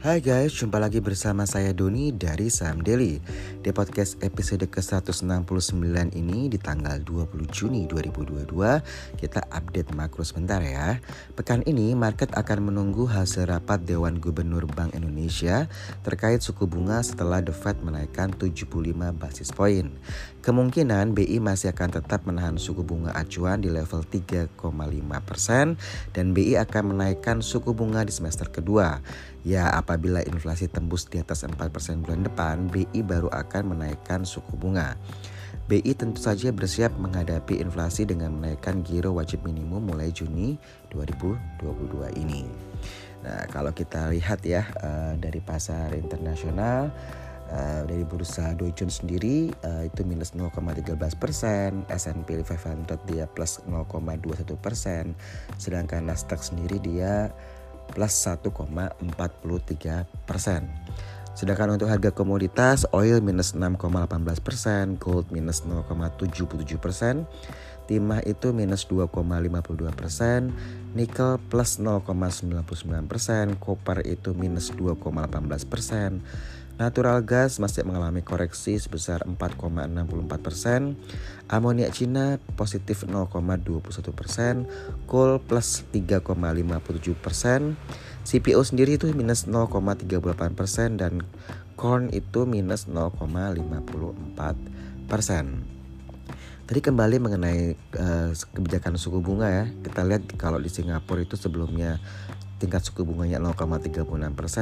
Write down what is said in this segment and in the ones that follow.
Hai guys, jumpa lagi bersama saya Doni dari Sam Daily. Di podcast episode ke-169 ini di tanggal 20 Juni 2022 Kita update makro sebentar ya. Pekan ini market akan menunggu hasil rapat Dewan Gubernur Bank Indonesia Terkait suku bunga setelah The Fed menaikkan 75 basis point. Kemungkinan BI masih akan tetap menahan suku bunga acuan di level 3,5% Dan BI akan menaikkan suku bunga di semester kedua. Ya apabila inflasi tembus di atas 4% bulan depan, BI baru akan menaikkan suku bunga. BI tentu saja bersiap menghadapi inflasi dengan menaikkan giro wajib minimum mulai Juni 2022 ini. Nah, kalau kita lihat ya uh, dari pasar internasional Uh, dari bursa Dow Jones sendiri uh, itu minus 0,13 persen, S&P 500 dia plus 0,21 persen, sedangkan Nasdaq sendiri dia plus 1,43 persen. Sedangkan untuk harga komoditas, oil minus 6,18 persen, gold minus 0,77 persen, timah itu minus 2,52 persen, nikel plus 0,99 persen, koper itu minus 2,18 persen, Natural gas masih mengalami koreksi sebesar 4,64 persen. Amonia Cina positif 0,21 persen. Coal plus 3,57 persen. CPO sendiri itu minus 0,38 persen dan corn itu minus 0,54 persen. Tadi kembali mengenai uh, kebijakan suku bunga ya. Kita lihat kalau di Singapura itu sebelumnya tingkat suku bunganya 0,36%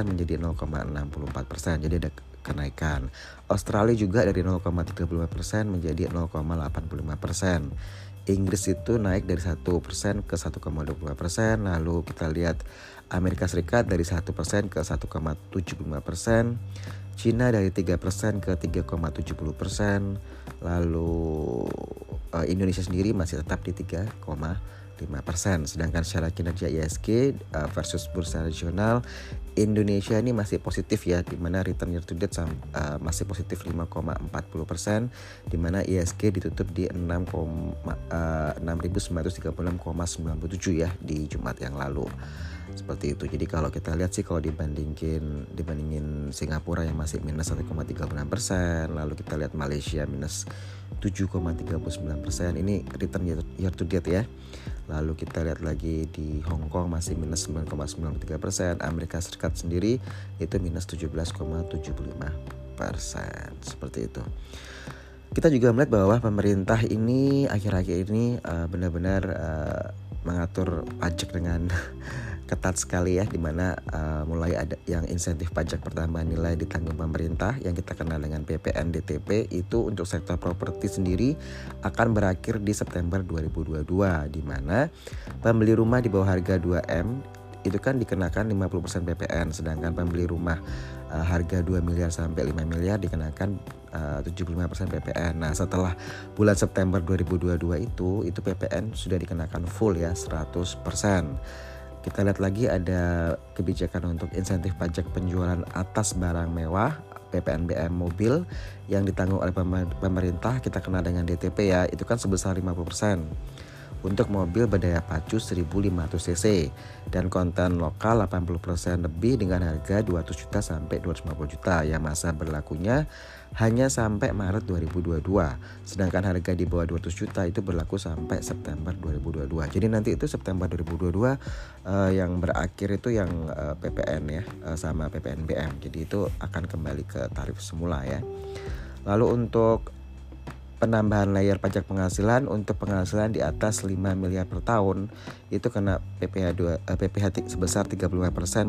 menjadi 0,64%. Jadi ada kenaikan. Australia juga dari 0,35% menjadi 0,85%. Inggris itu naik dari 1% ke 1,25%. Lalu kita lihat Amerika Serikat dari 1% ke 1,75%. Cina dari 3% ke 3,70%. Lalu uh, Indonesia sendiri masih tetap di 3,5 Sedangkan secara kinerja ISG uh, versus bursa regional Indonesia ini masih positif ya di mana return year to date uh, masih positif 5,40% di mana ISG ditutup di 6, uh, 6.936,97 ya di Jumat yang lalu seperti itu. Jadi kalau kita lihat sih kalau dibandingin dibandingin Singapura yang masih minus 1,36 persen, lalu kita lihat Malaysia minus 7,39 persen. Ini return year to date ya. Lalu kita lihat lagi di Hong Kong masih minus 9,93 persen, Amerika Serikat sendiri itu minus 17,75 persen. Seperti itu. Kita juga melihat bahwa pemerintah ini akhir-akhir ini uh, benar-benar uh, mengatur pajak dengan ketat sekali ya di mana uh, mulai ada yang insentif pajak pertambahan nilai ditanggung pemerintah yang kita kenal dengan PPN DTP itu untuk sektor properti sendiri akan berakhir di September 2022 di mana pembeli rumah di bawah harga 2M itu kan dikenakan 50% PPN sedangkan pembeli rumah uh, harga 2 miliar sampai 5 miliar dikenakan uh, 75% PPN. Nah, setelah bulan September 2022 itu itu PPN sudah dikenakan full ya 100%. Kita lihat lagi ada kebijakan untuk insentif pajak penjualan atas barang mewah PPNBM mobil yang ditanggung oleh pemerintah. Kita kenal dengan DTP ya itu kan sebesar 50% untuk mobil berdaya pacu 1500 cc dan konten lokal 80% lebih dengan harga 200 juta sampai 250 juta yang masa berlakunya hanya sampai Maret 2022. Sedangkan harga di bawah 200 juta itu berlaku sampai September 2022. Jadi nanti itu September 2022 uh, eh, yang berakhir itu yang uh, eh, PPN ya uh, sama PPNBM. Jadi itu akan kembali ke tarif semula ya. Lalu untuk penambahan layer pajak penghasilan untuk penghasilan di atas 5 miliar per tahun. Itu kena PPh 2 eh, PPh sebesar 35%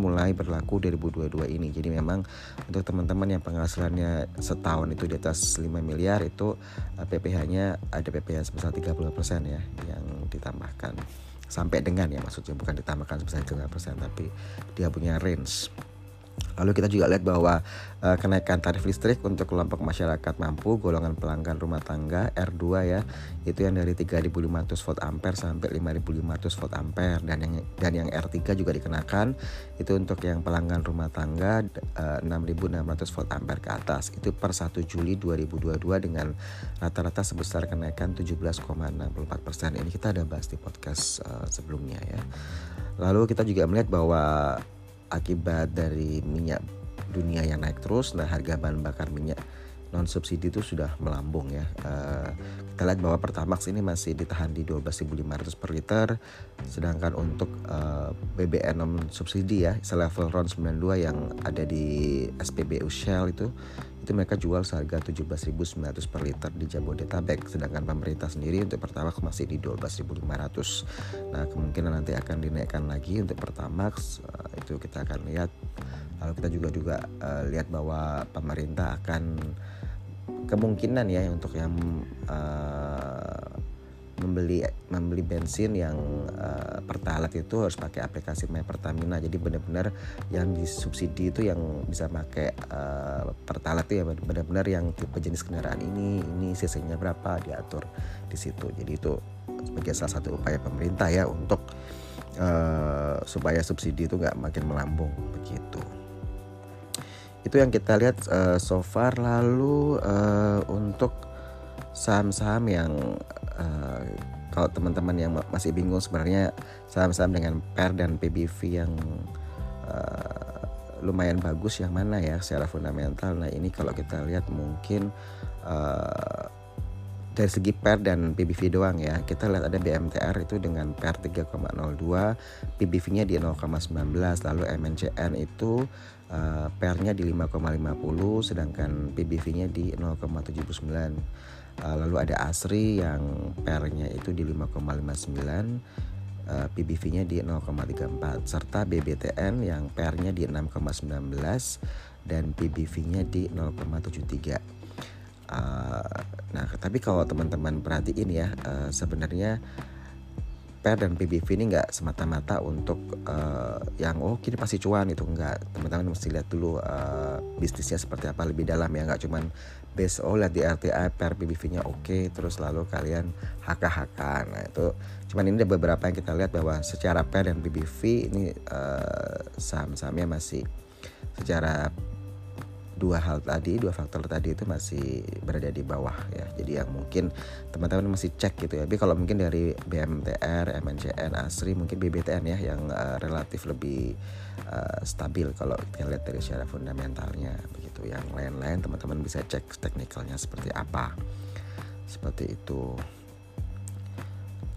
mulai berlaku 2022 ini. Jadi memang untuk teman-teman yang penghasilannya setahun itu di atas 5 miliar itu eh, PPh-nya ada PPh sebesar 30% ya yang ditambahkan. Sampai dengan ya maksudnya bukan ditambahkan sebesar 30% tapi dia punya range Lalu kita juga lihat bahwa uh, kenaikan tarif listrik untuk kelompok masyarakat mampu golongan pelanggan rumah tangga R2 ya itu yang dari 3.500 volt ampere sampai 5.500 volt ampere. Dan yang dan yang R3 juga dikenakan itu untuk yang pelanggan rumah tangga uh, 6.600 volt ampere ke atas. Itu per 1 Juli 2022 dengan rata-rata sebesar kenaikan 17,64 persen. Ini kita ada bahas di podcast uh, sebelumnya ya. Lalu kita juga melihat bahwa akibat dari minyak dunia yang naik terus nah harga bahan bakar minyak non subsidi itu sudah melambung ya. Uh, kita lihat bahwa Pertamax ini masih ditahan di 12.500 per liter, sedangkan untuk uh, eh, BBM non subsidi ya, selevel RON 92 yang ada di SPBU Shell itu itu mereka jual seharga 17.900 per liter di Jabodetabek sedangkan pemerintah sendiri untuk Pertamax masih di 12.500 nah kemungkinan nanti akan dinaikkan lagi untuk Pertamax uh, itu kita akan lihat lalu kita juga juga uh, lihat bahwa pemerintah akan kemungkinan ya untuk yang uh, membeli membeli bensin yang uh, pertalite itu harus pakai aplikasi My Pertamina jadi benar-benar yang disubsidi itu yang bisa pakai uh, pertalite ya benar-benar yang tipe jenis kendaraan ini ini cc-nya berapa diatur di situ. Jadi itu sebagai salah satu upaya pemerintah ya untuk uh, supaya subsidi itu nggak makin melambung begitu itu yang kita lihat uh, so far. Lalu uh, untuk saham-saham yang uh, kalau teman-teman yang masih bingung sebenarnya saham-saham dengan PER dan PBV yang uh, lumayan bagus yang mana ya secara fundamental. Nah ini kalau kita lihat mungkin dari segi PER dan PBV doang ya. Kita lihat ada BMTR itu dengan PER 3,02 PBV-nya di 0,19 lalu MNCN itu uh, PER-nya di 5,50 sedangkan PBV-nya di 0,79 uh, lalu ada ASRI yang PER-nya itu di 5,59 uh, PBV-nya di 0,34 serta BBTN yang PER-nya di 6,19 dan PBV-nya di 0,73 Uh, nah, tapi kalau teman-teman perhatiin ya, uh, sebenarnya PER dan PBV ini nggak semata-mata untuk uh, yang oh kini pasti cuan itu enggak teman-teman mesti lihat dulu uh, bisnisnya seperti apa lebih dalam ya. Nggak cuman base oh lihat di RTA PER PBV-nya oke okay, terus lalu kalian HK-HK nah itu cuman ini ada beberapa yang kita lihat bahwa secara PER dan PBV ini uh, saham-sahamnya masih secara dua hal tadi, dua faktor tadi itu masih berada di bawah ya. Jadi yang mungkin teman-teman masih cek gitu ya. Tapi kalau mungkin dari BMTR, MNCN, ASRI, mungkin BBTN ya yang uh, relatif lebih uh, stabil kalau kita lihat dari secara fundamentalnya begitu. Yang lain-lain teman-teman bisa cek teknikalnya seperti apa. Seperti itu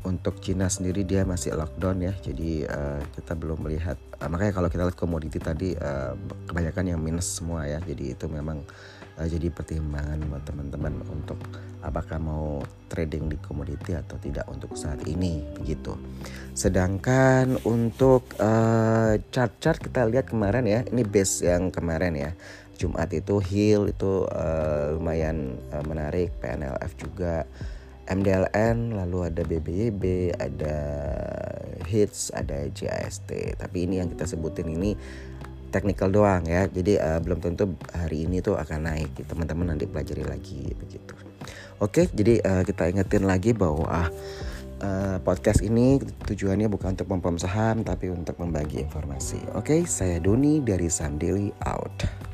untuk Cina sendiri dia masih lockdown ya jadi uh, kita belum melihat uh, makanya kalau kita lihat komoditi tadi uh, kebanyakan yang minus semua ya. Jadi itu memang uh, jadi pertimbangan buat teman-teman untuk apakah mau trading di komoditi atau tidak untuk saat ini begitu. Sedangkan untuk chart-chart uh, kita lihat kemarin ya. Ini base yang kemarin ya. Jumat itu hill itu uh, lumayan uh, menarik. PNLF juga. MDLN, lalu ada BBYB, ada Hits, ada JAST. Tapi ini yang kita sebutin ini technical doang ya. Jadi uh, belum tentu hari ini tuh akan naik. Teman-teman nanti pelajari lagi begitu. Oke, jadi uh, kita ingetin lagi bahwa uh, podcast ini tujuannya bukan untuk mempom saham tapi untuk membagi informasi. Oke, saya Doni dari Daily out.